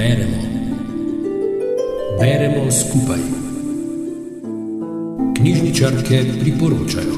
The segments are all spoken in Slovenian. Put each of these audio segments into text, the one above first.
Beremo. Beremo skupaj. Knjižničarke priporočajo.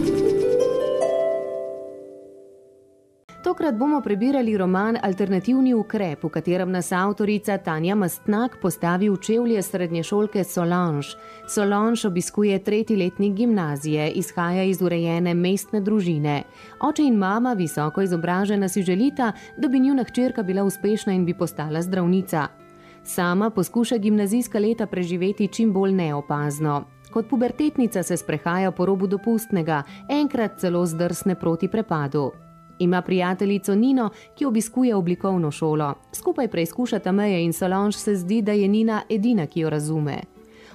Tokrat bomo prebirali roman Alternativni ukrep, v katerem nas avtorica Tanja Mastnak postavi v čevlje srednješolke Solange. Solange obiskuje tretji letnik gimnazije, izhaja iz urejene mestne družine. Oče in mama, visoko izobražena, si želita, da bi njuna hčerka bila uspešna in bi postala zdravnica. Sama poskuša gimnazijska leta preživeti čim bolj neopazno. Kot pubertetnica se sprehaja po robu dopustnega, enkrat celo zdrsne proti prepadu. Ima prijateljico Nino, ki obiskuje oblikovno šolo. Skupaj preizkušata meje in Solange se zdi, da je Nina edina, ki jo razume.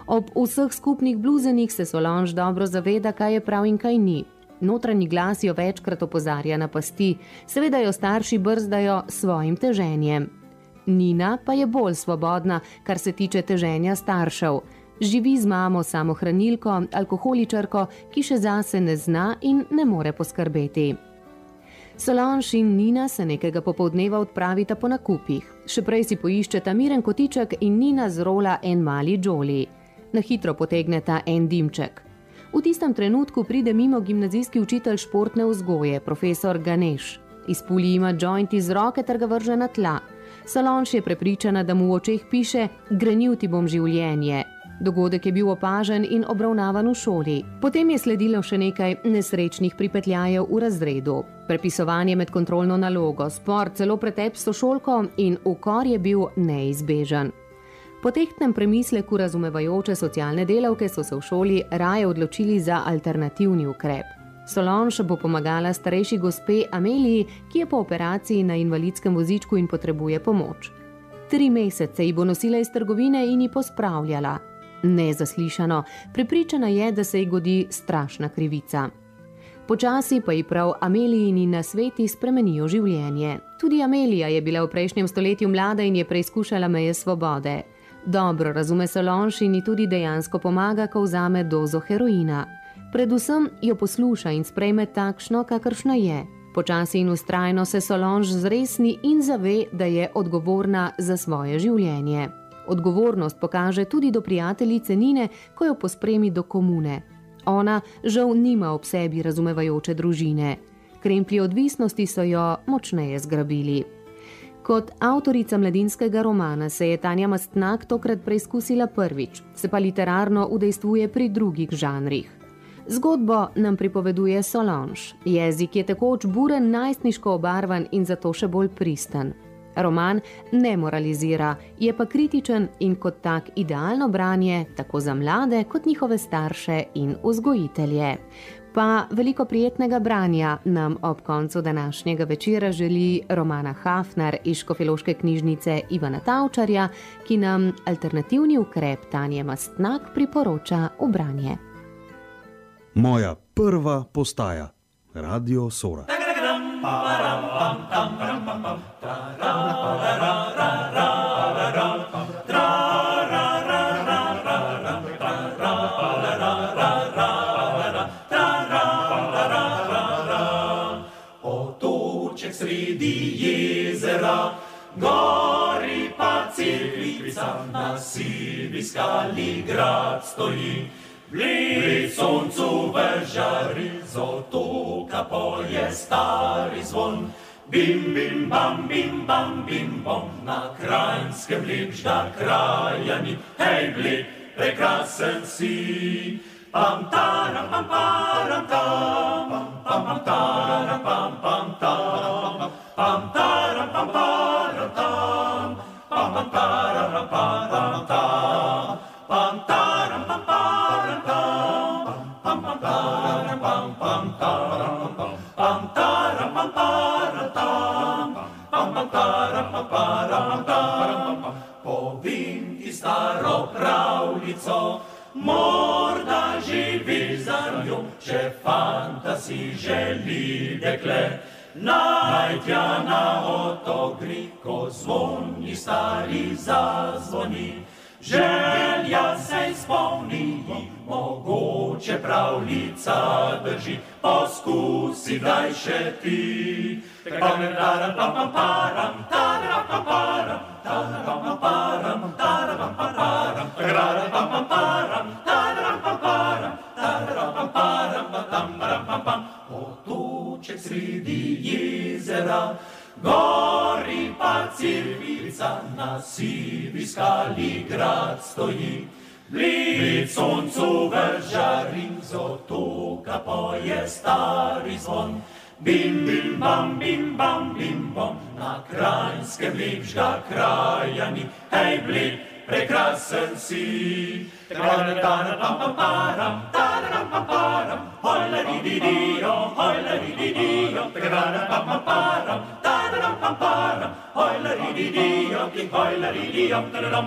Ob vseh skupnih bluzenih se Solange dobro zaveda, kaj je prav in kaj ni. Notranji glas jo večkrat opozarja na pasti, seveda jo starši brzdajo svojim teženjem. Nina pa je bolj svobodna, kar se tiče teženja staršev. Živi z mamo samohranilko, alkoholičarko, ki še zase ne zna in ne more poskrbeti. Solange in Nina se nekega popoldneva odpravita po nakupih. Še prej si poiščeta miren kotiček in Nina zrola en mali džoli. Na hitro potegneta en dimček. V tistem trenutku pride mimo gimnazijski učitelj športne vzgoje, profesor Ganeš. Izpuli ima joint iz roke ter ga vrže na tla. Solange je prepričana, da mu v očeh piše: Grenil ti bom življenje, Dogodek je bil opažen in obravnavan v šoli. Potem je sledilo še nekaj nesrečnih pripetljajev v razredu. Prepisovanje med kontrolno nalogo, spor, celo pretep s sošolko in ukor je bil neizbežen. Po tehtnem premisleku razumevajoče socialne delavke so se v šoli raje odločili za alternativni ukrep. Solange bo pomagala starejši gospe Ameliji, ki je po operaciji na invalidskem vozičku in potrebuje pomoč. Tri mesece ji bo nosila iz trgovine in ji pospravljala, nezaslišano, prepričana je, da se ji godi strašna krivica. Počasi pa ji prav Amelijini na sveti spremenijo življenje. Tudi Amelija je bila v prejšnjem stoletju mlada in je preizkušala meje svobode. Dobro razume Solange in ji tudi dejansko pomaga, ko vzame dozo heroina. Predvsem jo posluša in sprejme takšno, kakršna je. Počasi in ustrajno se Solange zresni in zave, da je odgovorna za svoje življenje. Odgovornost pokaže tudi do prijateljice Nine, ko jo pospremi do komune. Ona žal nima ob sebi razumevajoče družine. Kremplji odvisnosti so jo močneje zgrabili. Kot avtorica mladinskega romana se je Tanja Mastnak tokrat preizkusila prvič, se pa literarno udejstvuje pri drugih žanrih. Zgodbo nam pripoveduje Solange. Jezik je tekoč buren, najstniško obarvan in zato še bolj pristen. Roman ne moralizira, je pa kritičen in kot tak idealno branje tako za mlade kot njihove starše in vzgojitelje. Pa veliko prijetnega branja nam ob koncu današnjega večera želi Romana Hafner iz Škofiloške knjižnice Ivana Tavčarja, ki nam alternativni ukrep Tanje Mastnak priporoča v branje. Moja prva postaja, Radio Sora. Otoček sredi jezera, gori pa cerkvica, na sivi skali grad stoji. Bliž soncu vežari, z otoka poje stari zvon. Bim, bim, bam, bim, bam, bim, bom, na krajnskem lepšda krajani, hej, bli, prekrasen si. Pam, taram, pam, param, param, tam, povim ti staro pravljico, morda živi za njo, če fanta si želi dekle. Najtja na otok gri, ko zvoni stari zazvoni. Želja se izpolni, mogoče pravljica drži, poskusi daj še ti. Pam taram pam param, taram pam param, taram pam param, taram pam param, taram pam param, taram pam param, taram pam param, taram pam pam. Otoček sredi jezera, gori pa cirkvica, na sivi skali grad stoji. Blic soncu vržarim, zato kapoje stari zvon. Bim, bim, bam, bim, bam, bim, bom, na krajskem lepšega kraja ni. Hej, blik, prekrasen si. Takrat, pam, pam, param, taram, pam, param, hojla, di, di, di, jo, hojla, di, di, di, jo. Takrat, pam, pam, param, taram, pam, param, hojla, di, di, di, jo, hojla, di, di, jo, taram.